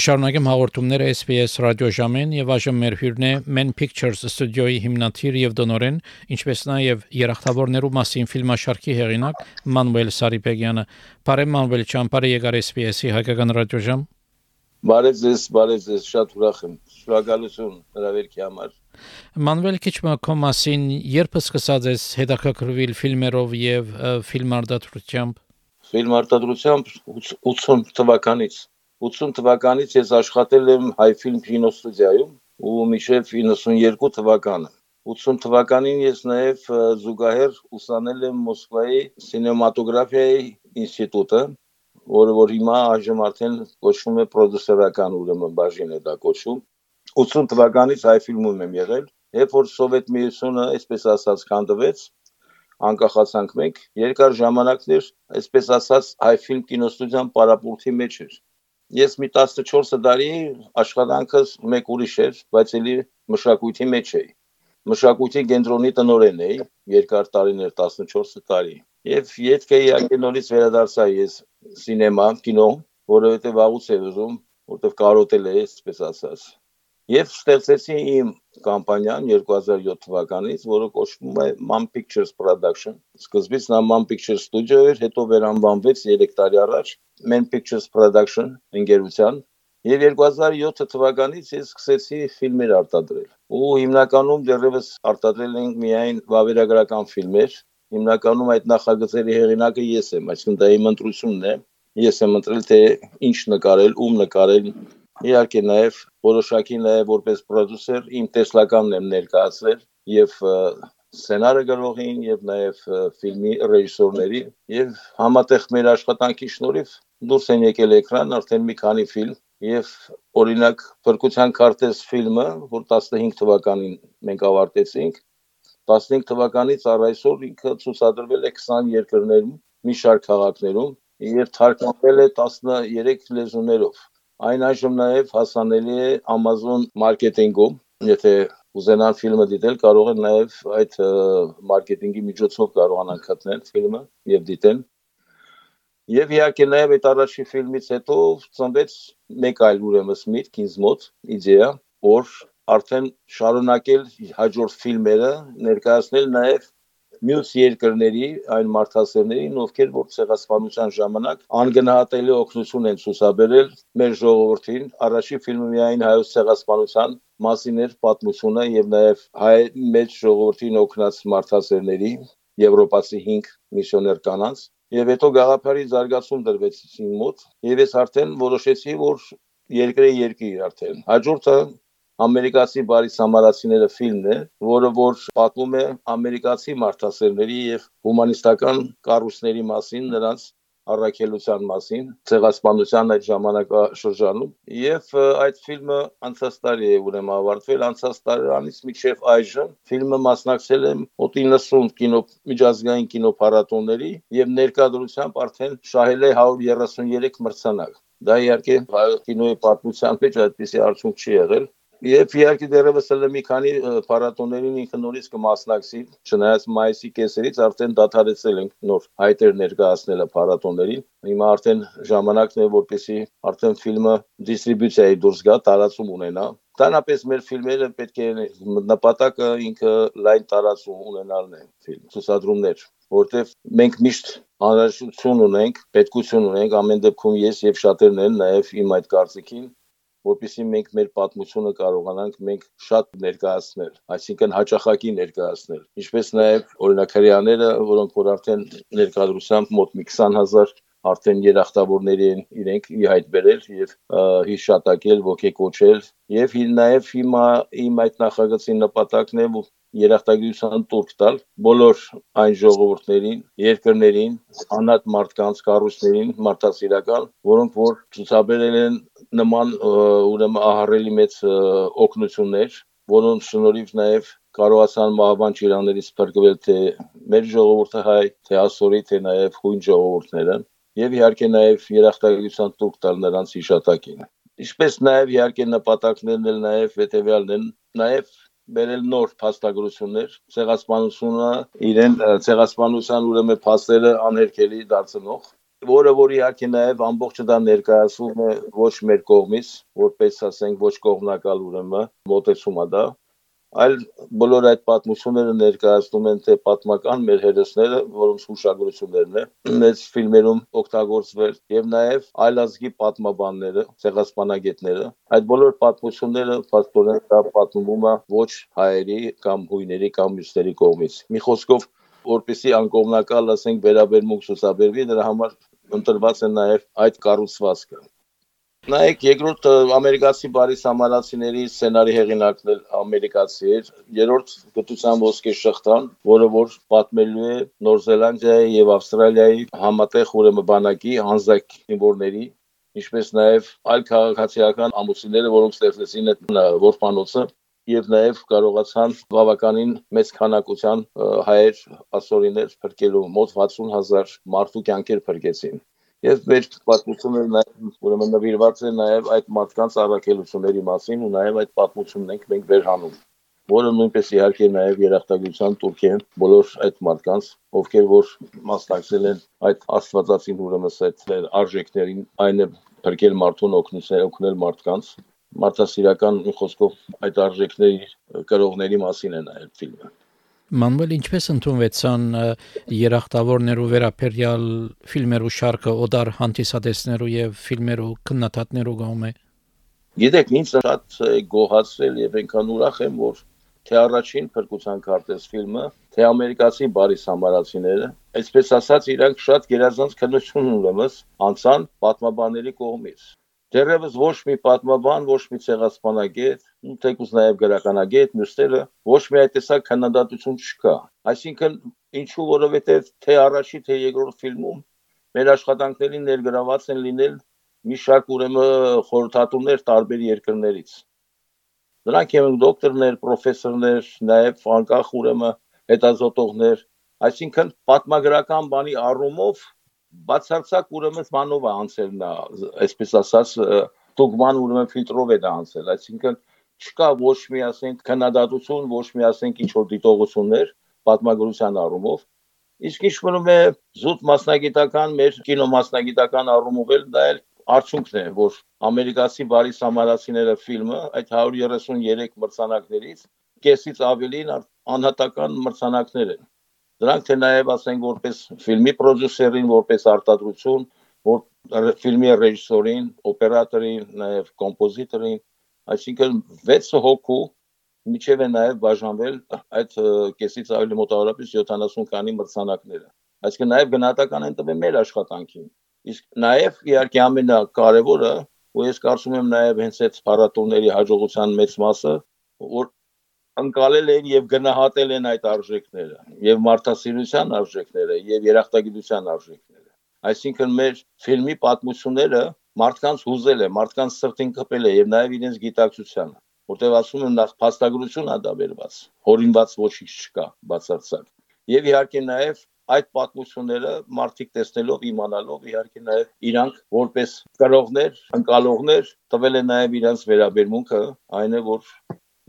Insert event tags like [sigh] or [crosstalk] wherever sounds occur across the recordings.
Կշարունակեմ հաղորդումները SPS ռադիոժամեն եւ այժմ մեր հյուրն է Men Pictures ստուդիոյի հիմնադիր եւ դոնորեն, ինչպես նաեւ երախտավորներու մասին ֆիլմաշարքի հեղինակ Մանուել Սարիպեգյանը։ Բարև Մանուել, ճամփարը եկար SPS-ի հայկական ռադիոժամ։ Բարև ձեզ, բարև ձեզ, շատ ուրախ եմ։ Շնորհակալություն հրավերքի համար։ Մանուել քիչ մոքոմասին երբ սկսած ես հետաքրքրվել ֆիլմերով եւ ֆիլմարտադրությամբ։ Ֆիլմարտադրությամբ 80 թվականից 80 թվականից ես աշխատել եմ Հայֆիլմ կինոստուդիայում ու մինչև 92 թվականը 80 թվականին ես նաև զուգահեռ ուսանել եմ Մոսկվայի սինեմատոգրաֆիայի ինստիտուտը, որը որ հիմա այժմ արդեն կոչվում է պրոդյուսերական ուրեմն բաժին է դա կոչվում 80 թվականից Հայֆիլմում եմ եղել, երբ որ Սովետ միությունը, այսպես ասած, քանդվեց, անկախացանք մենք, երկար ժամանակներ, այսպես ասած, Հայֆիլմ կինոստուդիան պարապուրտի մեջ էր Ես մի 14 տարի աշխատանքս մեկ ուրիշ էր, բայց ելի մշակույթի մեջ էի։ Մշակույթի կենտրոնի տնօրեն էի երկար տարիներ 14 տարի։ Եվ յետքը իհարկե նորից վերադարձա ես սինեմա, կինո, որովհետև վաղուց էր ուզում, որտեվ կարոտել է, այսպես ասած։ Եվ ստեղծեցի իմ կամպանիան 2007 թվականից, որը կոչվում է Man Pictures Production։ Սկզբից նա Man Pictures Studio էր, հետո վերանվանվեց 3 տարի առաջ Man Pictures Production ընկերության Եվ 2007 թվականից ես սկսեցի ֆիլմեր արտադրել։ Ու հիմնականում դեռևս արտադրել ենք միայն վավերագրական ֆիլմեր։ Հիմնականում այդ նախագծերի հեղինակը ես եմ, այսինքն դա իմ ընտրությունն է։ Ես եմ ընտրել թե ինչ նկարել, ում նկարել, Իհարկե նաև որոշակի նաև որպես պրոդյուսեր իմ տեսլականն եմ ներկայացրել եւ սցենարը գրողին եւ նաեւ ֆիլմի ռեժիսորների եւ համատեղ մեր աշխատանքի շնորհիվ դուրս են եկել էկրան արդեն մի քանի ֆիլմ եւ օրինակ Փրկության քարտեզ ֆիլմը, որ 15 թվականին մենք ավարտեցինք, 15 թվականից առ այսօր ինքը ցուցադրվել է 20 երկրներում, մի շարք քաղաքներում եւ թարգմանվել է 13 լեզուներով Այն այժմ նաև հասանելի է Amazon մարքեթինգում, եթե ուզենան ֆիլմը դիտել, կարող են նաև այդ մարքեթինգի միջոցով կարողանան գտնել ֆիլմը եւ դիտեն։ Եվ իհարկե նաև այդ առաջի ֆիլմից հետո ծնվեց մեկ այլ ուրեմն միտք ինձ մոտ, իդեա, որ արդեն շարունակել հաջորդ ֆիլմերը ներկայացնել նաև մյուս երկրների այն մարդասերներին, ովքեր որ ցեղասպանության ժամանակ անգնահատելի օգնություն են ցուսաբերել մեր ժողովրդին։ Առաջի ֆիլմը միայն հայոց ցեղասպանության մասին էր պատմությունը եւ նաեւ հայ մեծ ժողովրդին օգնած մարդասերների եվրոպացի 5 միսիոներ կանանց եւ հետո գաղափարի զարգացում դրվեց ինձ մոտ եւ ես արդեն որոշեցի որ երկրի երկիր արդեն հաջորդը ամերիկացի բարի սամարացիները ֆիլմն է, որը որ պատմում է ամերիկացի մարդասերների եւ հումանիստական կառույցների մասին, նրանց առաքելության մասին, ցեղասպանության այդ ժամանակաշրջանում եւ այդ ֆիլմը անցած տարի է ուրեմն ավարտվել անցած տարեանից մինչեւ այժմ ֆիլմը մասնակցել է մոտ 90 կինո միջազգային կինոփառատոների եւ ներկայությամբ արդեն շահել է 133 մրցանակ դա իհարկե կինոյի պատմության մեջ այդպիսի արդյունք չի եղել Երբ իհարկե դեռևս էլ մի քանի փառատոներին ինքը նորից կմասնակցի, չնայած մայիսի կեսերից արդեն դադարեցել ենք նոր հայտեր ներկայացնելը փառատոներին։ Հիմա արդեն ժամանակն է, որպեսի արդեն ֆիլմը դիստրիբյուցիայի դուրս գա, տարածում ունենա։ Տանապես մեր ֆիլմերը պետք է նպատակը ինքը լայն տարածում ունենալն է ֆիլմ ցուցադրումներ որտեվ մենք միշտ անհրաժեշտություն ունենք, պետքություն ունենք ամեն դեպքում ես եւ շատերն են նաեւ իմ այդ կարծիքին որպեսզի մենք մեր պատմությունը կարողանանք մենք շատ ներկայացնել, այսինքն հաճախակի ներկայացնել։ Ինչպես նաև օրինակարյաները, որոնք որ արդեն ներկայությամբ մոտ մի 20000 արդեն երախտավորների են իրենք ի հայտ բերել եւ հիշատակել, ոգեկոչել եւ նաեւ հիմա իմ այդ նախագծի նպատակն է երախտագիտության տուրք տալ բոլոր այն ժողովուրդներին, երկրներին, անհատ մարդկանց, կառույցներին, մարդասիրական, որոնք որ ցուցաբերել են նման ուրեմն ահառելի մեծ օգնություններ, որոնց շնորհիվ նաև կարողացան մահվան ճիրաններից փրկվել թե մեր ժողովուրդը հայ, թե ասորի, թե նաև հույն ժողովուրդները, եւ իհարկե նաև երախտագիտության տուկ տալ նրանց հիշատակին։ Ինչպես նաև իհարկե նպատակներն էլ նաև հետեւյալն են, նաև բերել նոր փաստագրություններ, ցեղասպանությունը իրեն ցեղասպանության ուրեմն փաստերը անհերքելի դարձնող որը որ իհարկե նաև ամբողջը դա ներկայացվում է ոչ մեր կողմից, որպես ասենք ոչ կողմնակալ ուրեմն մոտեցում է դա, այլ բոլոր այդ պատմությունները ներկայացնում են թե պատմական մեր հերոսները, որոնց հուշագրություններն է մեծ ֆիլմերում օգտագործվել եւ նաեւ այլազգի պատմաբանները, ցեղասպանագետները։ Այդ բոլոր պատմությունները փաստորեն դա պատմվում է ոչ հայերի կամ հույների կամ մյուսների կողմից։ Մի խոսքով որպեսի անկողմնակալ ասենք վերաբերմունք ցուցաբերվի դրա համար ընտրված է նաև այդ կառուցվածքը Նայեք, երկրորդ ամերիկացի բարի սամարացիների սցենարի հեղինակն ամերիկացի էր։ Երրորդ գտության ոսկե շղթան, որը որ պատմելու է Նոր Զելանդիայի եւ Ավստրալիայի համատեղ ուրեմն բանակի հանձնակ զինվորների, ինչպես նաեւ այլ քաղաքացիական ամուսինները, որոնք ստեղծեցին այդ որբանոցը եւ նաեւ կարողացան բավականին մեծ քանակության հայեր ասորիներ փրկելու մոտ 60000 մարդու կյանքեր փրկեցին Եվ մեր պատմությունը նաև ուրեմն նվիրված է նաև այդ մարդկանց առաքելությունների մասին ու նաև այդ պատմությունն ենք մենք վերհանում որը նույնպես իհարկե նաև երախտագիտության տուրք են բոլոր այդ մարդկանց, ովքեր որ մասնակցել են այդ աստվածածին ուրեմն այդ արժեքներին, այն է փրկել մարդուն օգնել օգնել մարդկանց մարդասիրական խոսքով այդ արժեքների կրողների մասին է նաև ֆիլմը Մանուել ինչպես ընդունվեցան երախտավորներու վերապերյալ ֆիլմերու շարքը օդար հանդիսատեսներու եւ ֆիլմերու քննադատներու գոմե Գիտեք, ինձ շատ գոհացել եւ այնքան ուրախ եմ, որ թե առաջին փրկության քարտեզ ֆիլմը, թե ամերիկացի բարի սամարացիները, այսպես ասած, իրանք շատ գերազանց քննություն ունեմս անցան պատմաբանների կողմից։ Դեռևս ոչ մի պատմաբան, ոչ մի ցեղասպանագետ, ու թեկուզ նաև գրականագետ, մյուսները ոչ մի այդտեսակ քննադատություն չկա։ Այսինքն ինչու որովհետև թե առաջի թե երկրորդ ֆիլմում մեր աշխատանքներին ներգրաված են լինել մի շարք ուրեմն խորհրդատուներ տարբեր երկրներից։ Նրանք են դոկտորներ, պրոֆեսորներ, նաև անկախ ուրեմն հետազոտողներ, այսինքն պատմագրական բանի առումով բացարձակ ուրեմն մանով է անցել նա, այսպես ասած, դոգման ուրեմն ֆիլտրով է դա անցել, այսինքն չկա ոչ մի ասենք քննադատություն, ոչ մի ասենք ինչ որ դիտողություններ պատմագրության առումով, իսկ ինչ մնում է զուտ մասնագիտական մեր կինո մասնագիտական առումով էլ դա էլ արդյունքն է, որ ամերիկացի բարի սամարացիները ֆիլմը այդ 133 մրցանակներից կեսից ավելին անհատական մրցանակներ են Դրանք թե նաև ասենք որպես ֆիլմի պրոդյուսերին, որպես արտադրություն, որ ֆիլմի ռեժիսորին, օպերատորին, նաև կոմպոզիտորին, այսինքն 6 հոգու միջև է նաև բաժանվել այդ կեսից ավելի մոտավորապես 70 քանի մրցանակները։ Այսինքն նաև գնահատական են տվել մեր աշխատանքին։ Իսկ նաև իհարկե ամենակարևորը, ու ես կարծում եմ նաև հենց այդ փառատոների հաջողության մեծ մասը, որ ընկալել են եւ գնահատել են այդ արժեքները եւ մարդասիրության արժեքները եւ երախտագիտության արժեքները այսինքն մեր ֆիլմի պատմությունները մարդկանց հուզել է մարդկանց սրտին կպել է եւ նաեւ իրենց գիտակցությանը որտեղ ասում են նախ փաստագրություն ա դա վերված հորինված ոչինչ չկա բացարձակ եւ իհարկե նաեւ այդ պատմությունները մարդիկ տեսնելով իմանալով իհարկե նաև իրանք որպես կրողներ, ընկալողներ տվել են նաև իրանց վերաբերմունքը, այն է որ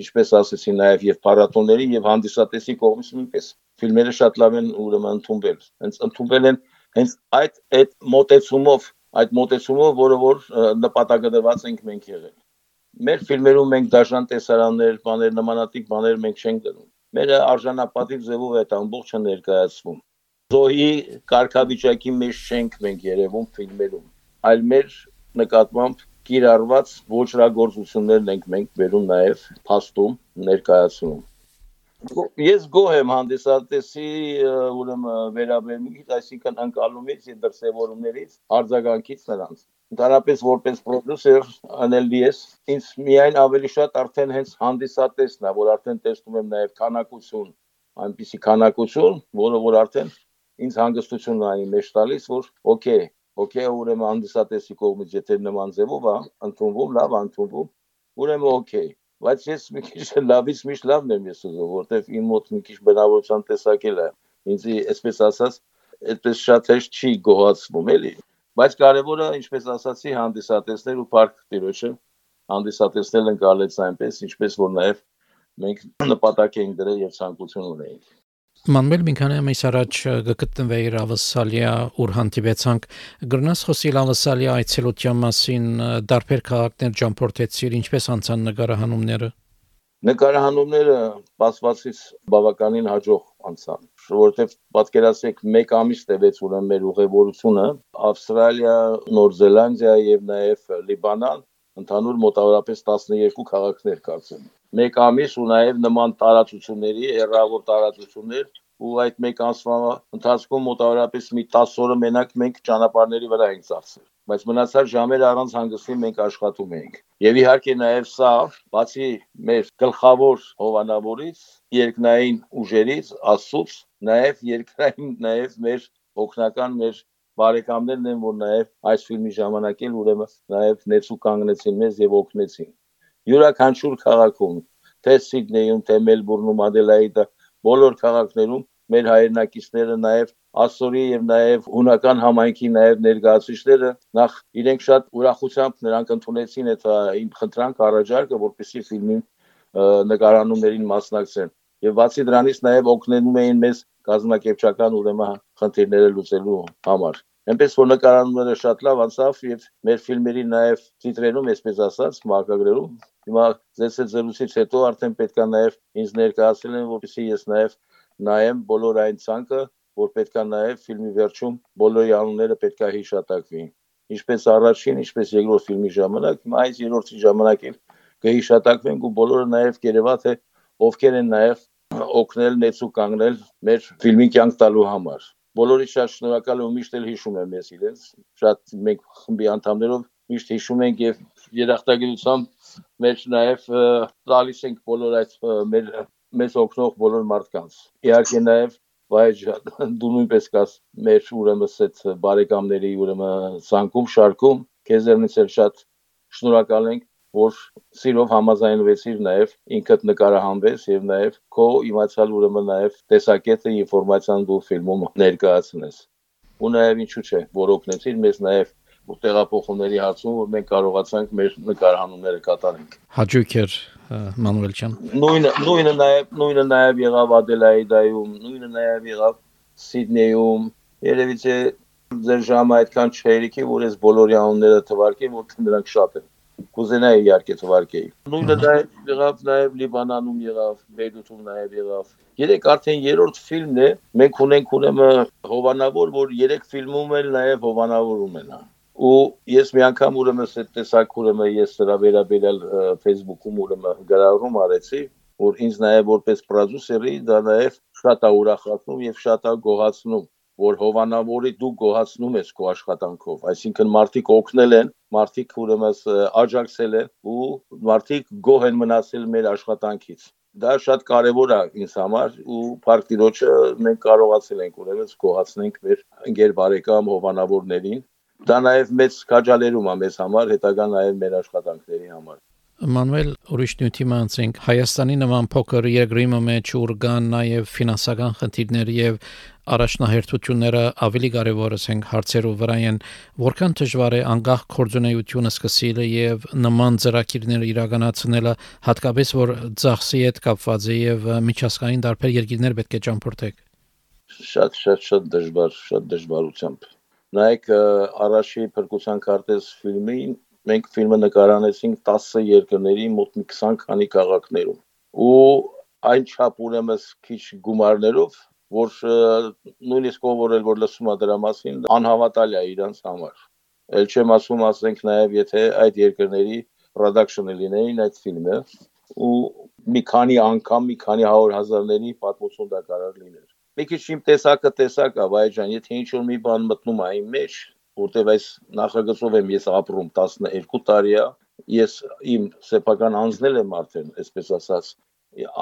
ինչպես ասեցի նաև եւ փառատոների եւ հանդիսատեսի կողմից նույնպես ֆիլմերը շատ լավ են ուրեմն ընդունվել հենց ընդունվել են հենց այդ այդ մոտեցումով այդ մոտեցումով որը որ նպատակը դրված ենք մենք եղել մեր ֆիլմերում մենք դաշան տեսարաններ բաներ նմանատիպ բաներ մենք չենք դնում մեր արժանապատիվ ձևով այդ ամբողջը ներկայացվում զոհի կարգավիճակի մեջ չենք մենք երևում ֆիլմերում այլ մեր նկատմամբ կիրառված ոչրագործություններն ենք մենք վերում նաև փաստում ներկայացնում ես գոհ եմ հանդիսատեսի ուրեմն վերաբերմունքից, այսինքն անցալումից եւ դրսեւորումներից, արձագանքից նրանց։ Ընդհանրապես որպես պրոդյուսեր անելի ես, ինձ միայն ավելի շատ արդեն հենց հանդիսատեսն է, որ արդեն տեսնում եմ նաև քանակություն, այնպիսի քանակություն, որը որ արդեն ինձ հանգստություն ունի մեջ տալիս, որ օքեյ, օքեյ ուրեմն հանդիսատեսի կողմից եթե նման ձևով է ընդունվում լավ ընդունվում ուրեմն օքեյ բայց ես մի քիչ [laughs] լավից միշտ լավն եմ ես ուզում որովհետև իմ մոտ մի քիչ բնավորության տեսակել է ինձ այսպես ասած այդպես շատ հեշտ չի գողացվում էլի բայց կարևորը ինչպես ասացի հանդիսատեսներ ու парк տիրոջը հանդիսատեսնել են գալեց այնպես ինչպես որ նաև մենք նպատակ էինք դրել եւ ցանկություն ունեինք Մանվել մինքան ամիս առաջ գտնվեի Ռավասալիա ուր հանդիպեցանք գրնաս խոսիլ Ռավասալիա այցելության մասին դարբեր քաղաքներ ճամփորդեցիր ինչպես անցան նկարահանումները Նկարահանումները բացվածից բավականին հաջող անցան որովհետև պատկերացրեք 1 ամիս տևեց ուրեմն մեր ուղևորությունը Ավստրալիա, Նոր Զելանդիա եւ նաեւ Լիբանան ընդհանուր մոտավորապես 12 քաղաքներ կարծեմ։ Մեկ ամիս ու նաև նման տարածությունների, հերրավոր տարածություններ ու այդ մեկ ամսվա ընթացքում մոտավորապես մի 10 օրը մենակ մենք ճանապարհների վրա ենք ծախսել բայց մնացած ժամերը առանց հանգստի մենք աշխատում էինք եւ իհարկե նաեւ սա բացի մեր գլխավոր հովանավորից երկնային ուժերից աստծուց նաեւ երկրային նաեւ մեր օգնական մեր բարեկամներն են, որ նաև այս ֆիլմի ժամանակ էլ ուրեմն նաև ներսու կանգնեցին մեզ եւ օգնեցին։ Յուրաքանչյուր քաղաքում, թե Սիդնեյում, թե Մելբուրնում, Ադելայիդա, բոլոր քաղաքներում մեր հայրենակիցները նաև Ասորի եւ նաև հունական համայնքի նաև ներկայացուցիչները նախ իրենք շատ ուրախությամբ նրանք ընդունեցին այդ իմ խնդրանք առաջարկը, որպեսզի ֆիլմի նկարանումներին մասնակցեն։ Եվ բացի դրանից նաև օգնում էին մեզ կազմակերպչական ուրեմն խնդիրները լուծելու համար։ Այնպես որ նկարանները շատ լավ անցավ եւ մեր ֆիլմերի նաեւ տիտրերում, այսպես ասած, մարգագրերում հիմա ձեզ հետ զրույցից հետո արդեն պետքա նաեւ ինձ ներկայացնել են, որպեսզի ես նաեւ նայեմ բոլոր այն ցանկը, որ պետքա նաեւ ֆիլմի վերջում բոլորի անունները պետքա հիշատակվի։ Ինչպես առաջին, ինչպես երկրորդ ֆիլմի ժամանակ, հիմա այս երրորդի ժամանակ էլ կհիշատակվենք ու բոլորը նաեւ կերևա թե ովքեր են նաեւ օգնել նեցու կանգնել մեր ֆիլմի կյանք տալու համար բոլորի շատ շնորհակալ եմ միշտ էլ հիշում եմ ես իրենց շատ մենք խմբի անդամներով միշտ հիշում ենք եւ երախտագիտությամբ մեր նաեւ տալիս ենք բոլոր այդ մեր մեզ օգնող բոլոր մարդկանց իհարկե նաեւ վայ դու նույնպես կաս մեր ուրեմն այդ բարեկամների ուրեմն ցանկում շարքում քեզերնից էլ շատ շնորհակալ ենք որ սիրով համաձայնվեցիր նաև ինքդ նկարահանվես եւ նաև քո իմացալ ուրեմն նաև տեսակետը ինֆորմացիան դու ֆիլմում ներկայացնես ու նաև ինչու՞ չէ որ օգնեցիր մեզ նաև տեղափոխումների հարցում որ մենք կարողացանք մեր նկարահանումները կատարենք հաջող էր մանուել ջան նույնը նույնը նաև նույնը նաև եղավ Ադելայիդայում նույնը նաև եղավ Սիդնեյում երևի թե ձեր ժամը այդքան չհերիքի որ ես բոլորի անունները թվարկեմ որ նրանք շատ են կուզենայի իհարկե թվարկեի։ Նույնը դա եղավ նաև Լիբանանում եղավ, Բեյրութում նաև եղավ։ Երեք արդեն երրորդ ֆիլմն է, մենք ունենք ուրեմն հովանավոր, որ երեք ֆիլմում էլ նաև հովանավոր ունենա ու ես մի անգամ ուրեմն այդ տեսակ ուրեմն ես դրա վերաբերյալ Facebook-ում ուրեմն գրառում արեցի որ ինձ նաև որպես պրոդյուսերի դա նաև շատ է ուրախացնում եւ շատ է գոհացնում որ հովանավորի դու գոհացնում ես քո աշխատանքով, այսինքն մարդիկ օգնել են, մարդիկ ուրեմն աջակցել են ու մարդիկ գոհ են մնացել մեր աշխատանքից։ Դա շատ կարևոր է ինձ համար ու Փարք Տիրոջը մենք կարողացել ենք ուրեմն գոհացնենք մեր ընկեր բարեկամ հովանավորներին։ Դա նաև մեծ քաջալերում է մեզ համար, հետագա նաև մեր աշխատանքների համար։ Մանուել ուրիշ նյութի մանցենք Հայաստանի նման փոքր երկրի մեջ ուր կան նաև ֆինանսական խնդիրներ եւ առաջնահերթությունները ավելի կարևորս են հարցերով վրա են որքան դժվար է անկախ կորձունեությունը սկսելը եւ նման ծրագիրներ իրականացնելը հատկապես որ ծախսի հետ կապված է եւ միջազգային դարբեր երկիրներ պետք է ճամփորդեք շատ շատ շատ դժվար շատ դժվարությամբ նայեք առաջի փրկության քարտեզ ֆիլմին մենք ֆիլմը նկարանեցինք 10 երկրների մոտ մի 20 քանի քաղաքներում ու այն չափ ուրեմն քիչ գումարներով որ նույնիսկ ով որ որ լսում է դրա մասին անհավատալի է իրանց համար ել չեմ ասում ասենք նաև եթե այդ երկրների production-ը լինեին այդ ֆիլմը ու մի քանի անգամ մի քանի 100 հազարների պատմություն դա կարող լիներ մի քիչ իմ տեսակը տեսակ է վայ ջան եթե ինչ որ մի բան մտնում իմ մեջ որտեվ այս նախագծով եմ ես ապրում 12 տարի է ես իմ սեփական անձնել եմ արդեն այսպես ասած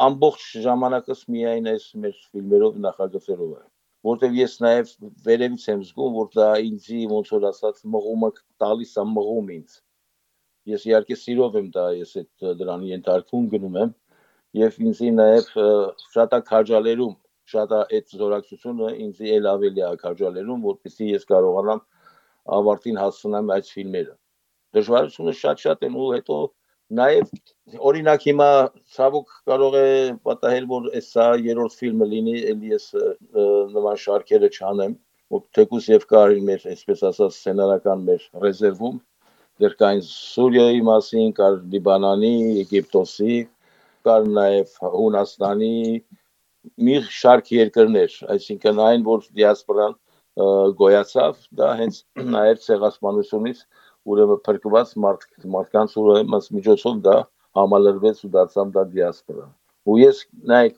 ամբողջ ժամանակս միայն այս մեր ֆիլմերով նախագծերով է որտեվ ես նաև վերևից եմ զգում որ դա ինձի ոնց որ ասած մղումը տալիս է մղում ինձ ես իհարկե սիրով եմ դա ես այդ դրան ենթարկվում գնում եմ եւ ինձի նաև շատ է քաջալերում շատ այդ զորակցությունը ինձի ել ավելի է քաջալերում որպեսզի ես կարողանամ ավարտին հասցնեմ այդ ֆիլմերը։ Դժվարությունը շատ-շատ են ու հետո Նաև օրինակ հիմա ցավոք կարող է պատահել, որ սա երրորդ ֆիլմը լինի, ելի ես նման շարքերը չանեմ, որ թեկուս եւ կար մեր, այսպես ասած, սցենարական մեր ռեզերվում, դեռ կային Սուրիայի մասին, կար Լիբանանի, Եգիպտոսի, կար նաև Հունաստանի մի շարք երկրներ, այսինքն այն, որ դիասպորան գոյացավ, դա հենց [clears throat] նաև ցեղասպանությունից ուրեմն փրկված մարդ մարդկանց ուրեմն միջոցով դա համալրվեց ու դարձավ դա դիասպորա։ Ու ես նայեք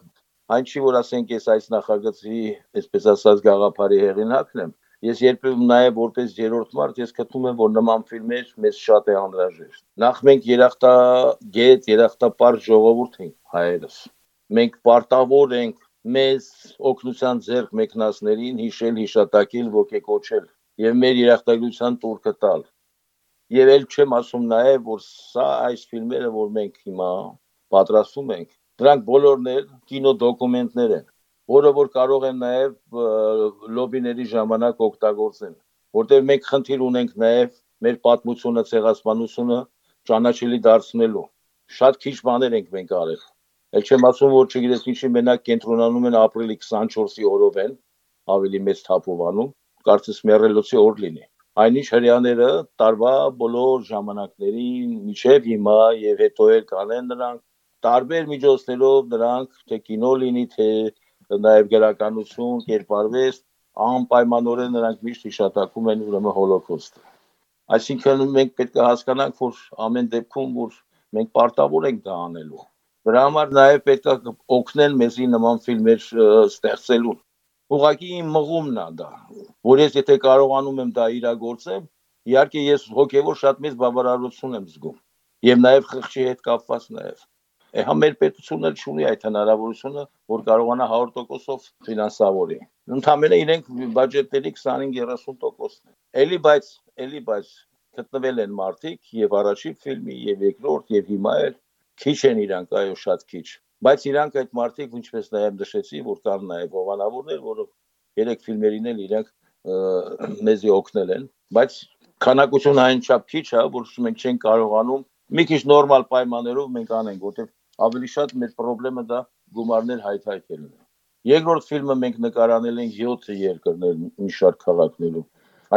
այն չի որ ասենք ես այս նախագծի այսպես ասած գաղափարի հեղինակն եմ ես երբեմն նաև որպես երրորդ մարդ ես գտնում եմ որ նման ֆիլմեր մեզ շատ է անհրաժեշտ նախ մենք երախտագետ երախտապար ժողովուրդ ենք հայերս մենք պարտավոր ենք մեզ օգնության ձեռք մեկնասներին հիշել հիշատակել ոգեկոչել եւ մեր երախտագիտության տուրքը տալ Եվ ել չեմ ասում նաև, որ սա այս ֆիլմերը, որ մենք հիմա պատրաստում ենք, դրանք բոլորն էլ կինոդոկումենտներ են, որը որ կարող են նաև լոբիների ժամանակ օգտագործեն, որտեղ մենք խնդիր ունենք նաև մեր պատմությունը, ցեղասպանությունը ճանաչելի դարձնելու։ Շատ քիչ բաներ ենք մենք արել։ Էլ չեմ ասում, որ չգիտես ինչի մենակ կենտրոնանում են ապրիլի 24-ի օրովեն, ավելի մեծ թափով անում, կարծես մեռելոցի օր լինի։ Այնինչ հрьяաները տարվա բոլոր ժամանակներին միջև հիմա եւ հետո էլ կանեն նրանք տարբեր միջոցներով նրանք թե կինո լինի, թե նաեւ գրականություն, կերպարվեստ անպայմանորեն նրանք միշտ հիշատակում են ուրեմն հոլոկոստը։ Այսինքն մենք պետք է հասկանանք, որ ամեն դեպքում որ մենք պարտավոր ենք դա անելու դրա համար նաեւ պետք է օգնել մեզի նման ֆիլմեր ստեղծելուն ուղղակի իմ մղումն է դա որ ես եթե կարողանում եմ դա իրագործեմ իհարկե ես հոգեվոր շատ մեծ բավարարություն եմ զգում եւ նաեւ խղճի հետ կապված նաեւ Հա մեր պետությունը չունի այդ հնարավորությունը, որ կարողանա 100%-ով ֆինանսավորի։ Ընդհանրապես իրենք բյուջետների 25-30%-ն են։ Էլի բայց, էլի բայց գտնվել են մարդիկ եւ առաջի ֆիլմի եւ երկրորդ եւ հիմա էլ քիչ են իրանք, այո, շատ քիչ բայց իրանք այդ մարդիկ ինչպես նաև նշեցի, որ կան նաև հովանավորներ, որոնք երեք ֆիլմերին էլ իրանք մեզի օգնել են, բայց քանակությունը այնչափ քիչ է, որ մենք չենք կարողանում մի քիչ նորմալ պայմաններով մենք անենք, որտեղ ավելի շատ մեր խնդրեմը դա գումարներ հայթայթելն է։ Երկրորդ ֆիլմը մենք նկարանել ենք 7 երկրներ մի շարք քաղաքներում։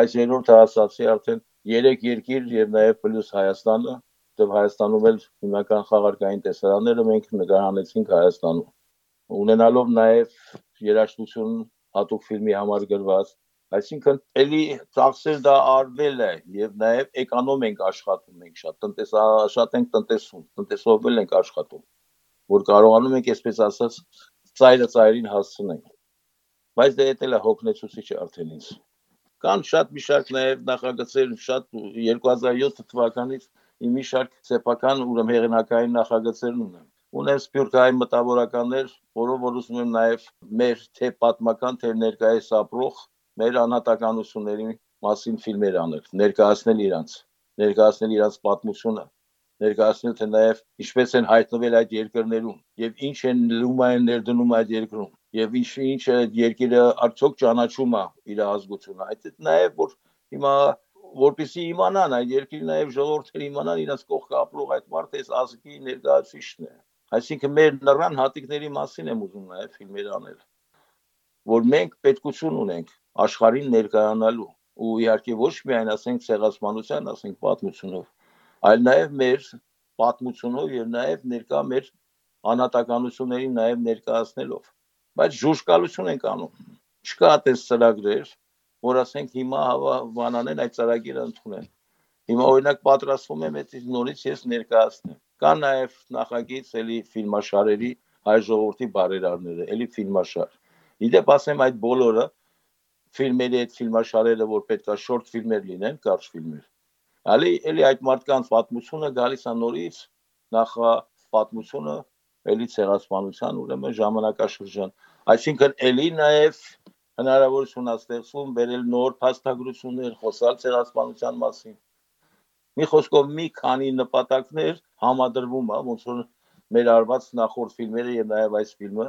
Այս երրորդը ասացի արդեն 3 երկիր եւ նաեւ պլյուս Հայաստանը որտեղ Հայաստանում էլ հիմնական խաղարկային տեսարանները մենք նկարահանեցինք Հայաստանում։ Ունենալով նաև երաժշտություն հատուկ ֆիլմի համար գրված, այսինքն էլի ծախսել դա արվել է եւ նաև էկոնոմ ենք աշխատում մենք շատ տնտեսա շատ ենք տնտեսում տնտեսովել ենք աշխատում որ կարողանում ենք այսպես ասած ծայրը ծայրին հասցնենք բայց դա էլ է հոգնեցուցիչ արդեն ինձ կան շատ մի շարք նաև նախագծեր շատ 2007 թվականից մի շարք սեփական ուրեմն հեղինակային նախագծեր ունեմ ունեմ սպյուրքային մտավորականներ, որով որ ուզում եմ նաև մեր թե պատմական, թե ներկայիս ապրող մեր անհատականությունների մասին ֆիլմեր անել, ներկայացնել իրանց, ներկայացնել իրանց պատմությունը, ներկայացնել թե նաև ինչպես են հայտնվել այդ երկրներում եւ ինչ են լումա են ներդնում այդ երկրում եւ ինչ ինչ է երկիրը արդյոք ճանաչում է իր ազգությունը այդ նաև որ հիմա որպեսի իմանան այդ երկրի նաև ժողովուրդները իմանան իրաց կողքը ապրող այդ մարդը այս ազգի ներկայացուցիչն է այսինքն մեր նռան հատիկների մասին եմ ուզում նաև ֆիլմեր անել որ մենք պետքություն ունենք աշխարհին ներկայանալու ու իհարկե ոչ միայն ասենք ցեղասպանության, ասենք պատմությունով, այլ նաև մեր պատմությունով եւ նաև ներկա մեր անհատականություններին նաև ներկայացնելով բայց ժուժկալություն ենք անում չկա այդպես ծրագրեր որ ասենք հիմա հավանանեն այդ ծրագիրը ընդունեն։ Հիմա օրինակ պատրաստվում եմ այդ նորից ես ներկայացնեմ։ Կա նաև նախագիծ էլի ֆիլմաշարերի հայ ժողովրդի բարերարները, էլի ֆիլմաշար։ Իդեպ ասեմ այդ բոլորը ֆիլմերի այդ ֆիլմաշարերը, որ պետքա շորտ ֆիլմեր լինեն, կարճ ֆիլմեր։ Ալի էլի այդ մարդկանց պատմությունը գալիս է նորից նախա պատմությունը էլի ցեղասպանության ուրեմն ժամանակաշրջան։ Այսինքն էլի նաև հնարավորություն է ստեղծվում վերել նոր փաստագրություններ, խոսալ ցեղասպանության մասին։ Մի խոսքով մի քանի նպատակներ համադրվում է, ոնց որ մեր արված նախորդ ֆիլմերը եւ նաեւ այս ֆիլմը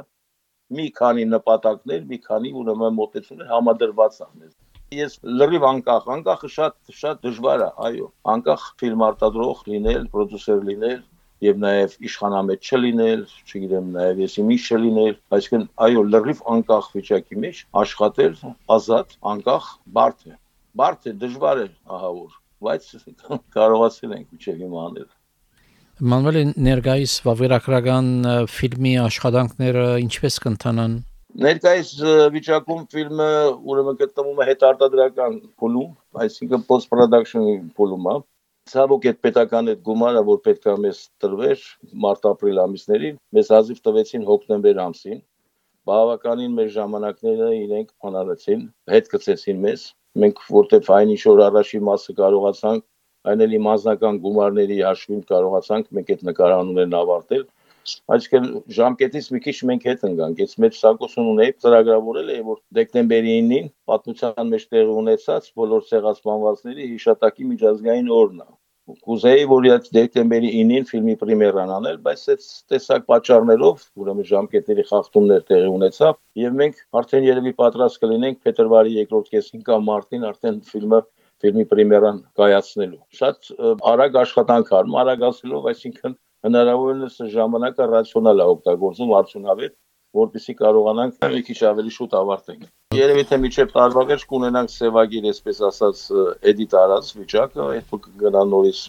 մի քանի նպատակներ, մի քանի ուրեմն մոտեցումներ համադրված են Ես լրիվ անկախ, անկախը շատ շատ դժվար է, այո, անկախ ֆիլմ արտադրող լինել, պրոդյուսեր լինել, եւ նաեւ իշխանամետ չլինել, չգիտեմ նաեւ եսի մի չլինել, այսինքն այո լրիվ անկախ վիճակի մեջ աշխատել ազատ, անկախ, բարդ է։ Բարդ է, դժվար է, ահա որ, բայց [laughs] կարողացել ենք միջև հիմա անել։ Մանուել ներգայիս վավերագրական ֆիլմի աշխատանքները ինչպես կընթանան Ներկայիս վիճակում ֆիլմը ուրեմն գտնվում է հետարտադրական փուլում, այսինքն post production փուլում Ցավոք այդ պետական այդ գումարը, որ պետք է մեզ տրվեր մարտ-ապրիլ ամիսներին, մեզ հազիվ տվեցին հոկտեմբեր ամսին։ Բավականին մեր ժամանակները իրենք փանարեցին, հետ գցեցին մեզ։ Մենք որտեղ այն ինչ որ առաջի մասը կարողացանք այն էլի մասնական գումարների հաշվին կարողացանք մենք այդ նկարանուններն ավարտել այսինքն ժամկետից մի քիչ մենք հետ ընկանք այս մեր սակոսուն ունեի ծրագրավորել է որ դեկտեմբերի 9-ին պատմության մեջ տեղ ունեցած բոլոր ցեղասպանվածների հիշատակի միջազգային օրն է կուզեի որ այդ դեկտեմբերի 9-ին ֆիլմի պրեմիերան անել բայց այդ տեսակ պատճառներով ուրեմն ժամկետների խախտումներ տեղի ունեցավ եւ մենք արդեն երևի պատրաստ կլինենք փետրվարի 2-րդ կեսին կամ մարտին արդեն ֆիլմը ֆիլմի պրեմիերան կայացնելու։ Շատ արագ աշխատանք արում, արագացնելով, այսինքն հնարավորինս ժամանակը ռացիոնալ է օգտագործում արդյունավետ, որպեսզի կարողանանք մի քիչ ավելի շուտ ավարտենք։ Երևի թե միջև տարվա վերջ կունենանք սևագիր, այսպես ասած, էդիտ արած վիճակը, այդ կգնա նորից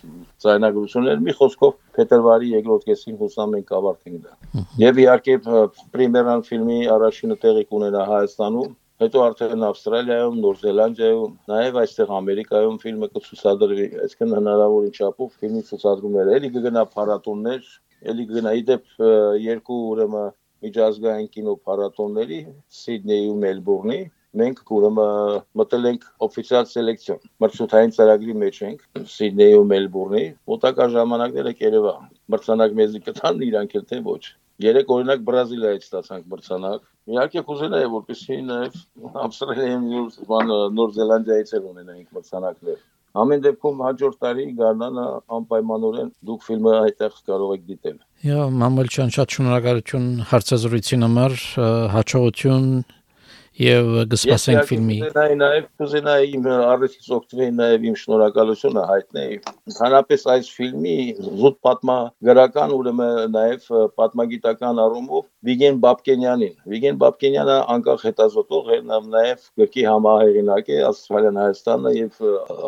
ձայնագրություններ, մի խոսքով փետրվարի 2-րդ կեսին հուսամ մենք ավարտենք դա։ Եվ իհարկե պրեմիերան ֆիլմի առաջինը տեղի կունենա Հայաստանում հետո արդեն Ավստրալիայում, Նոր Զելանդիայում, նաև այստեղ Ամերիկայում ֆիլմը կցուցադրվի, այսինքն հնարավորին չափով ֆիլմի ցուցադրումները, էլի կգնա փառատոններ, էլի կգնա իդեպ երկու ուրեմն միջազգային կինո փառատոնների Սիդնեի ու Մելբուրնի մենք ուրեմն մտել ենք օֆիցիալ սելեկցիոն մրցութային ծրագրի մեջ ենք Սիդնեի ու Մելբուրնի մոտակա ժամանակները կերևա մրցանակ մեզի կտան իրանք էլ թե ոչ Երեք օրինակ Բրազիլիայից ստացանք մրցանակ։ Իհարկե կուզենայի որպեսզի նաև Ավստրալիայում բան Նոր Զելանդիայից էլ ունենայինք մրցանակներ։ Ամեն դեպքում հաջորդ տարի Գառնանը անպայմանորեն դուք ֆիլմը այդտեղ կարող եք դիտել։ Եա, մամել չան շատ շնորհակալություն հարցազրույցին համար, հաջողություն եւ կսպասենք ֆիլմի։ նաեւ կուզենայի իմ առիթից օգտվել նաեւ իմ շնորհակալությունը հայտնել։ Հանրապես այս ֆիլմի զուտ պատմագրական ուրեմն նաեւ պատմագիտական առումով Վիգեն Բաբկենյանին։ Վիգեն Բաբկենյանը անկախ հետազոտող է, նաեւ գրքի համահեղինակ է Ավստրալիան Հայաստանը եւ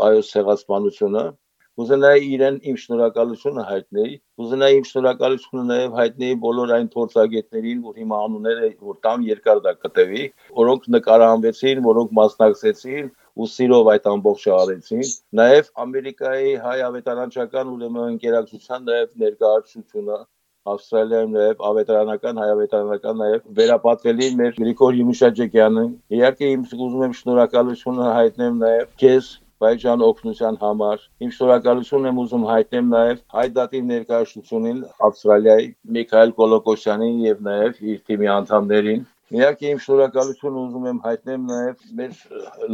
այո ցեղասպանությունը Կուզենայի իրեն իմ շնորհակալությունը հայտնեի, կուզենայի իմ շնորհակալությունը նաև հայտնեի բոլոր այն փորձագետներին, որ հիմա անունները որ տամ երկար դա կտևի, որոնք նկարահանվեցին, որոնք մասնակցեցին ու սիրով այդ ամբողջը արեցին։ Նաև Ամերիկայի հայ ավետարանչական ուրեմն ընկերակցության նաև ներկայացությունը Ավստրալիայում նաև ավետարանական, հայավետարանական նաև վերապատվելի մեր Գրիգոր Յումիշաջեկյանը։ Իհարկե իմ ուզում եմ շնորհակալությունը հայտնեմ նաև քեզ Բայջան օգնության համար։ Իմ շնորհակալությունն եմ ուզում հայտնեմ նաև Հայդատի ներկայացությունին Ավստրալիայի Միքայել Կոլոկոսյանին եւ նաև իր թիմի անդամներին։ Միակ իմ շնորհակալությունը ուզում եմ հայտնեմ նաև մեր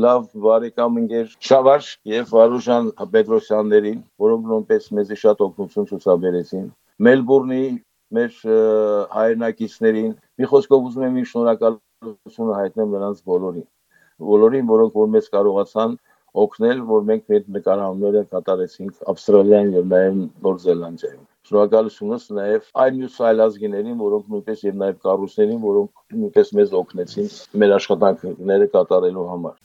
լավ բարեկամ ընկեր Շավարժ եւ Վարուժան Պետրոսյաններին, որոնք նույնպես մեզ շատ օգնություն ցուցաբերեցին։ Մելբուրնի մեր հայրենակիցներին։ Մի խոսքով ուզում եմ իմ շնորհակալությունը հայտնեմ նրանց բոլորին։ Բոլորին, որոնք որ մեզ կարողացան օգնել, որ մենք մեր նկարահանումները կատարեցինք Ավստրալիայում եւ նաեւ Նոր Զելանդիայում։ Շնորհակալությունս նաեւ այն մյուս այլազգիներին, որոնք նույնպես եւ նաեւ կառույցներին, որոնք նույնպես մեզ օգնեցին մեր աշխատանքները կատարելու համար։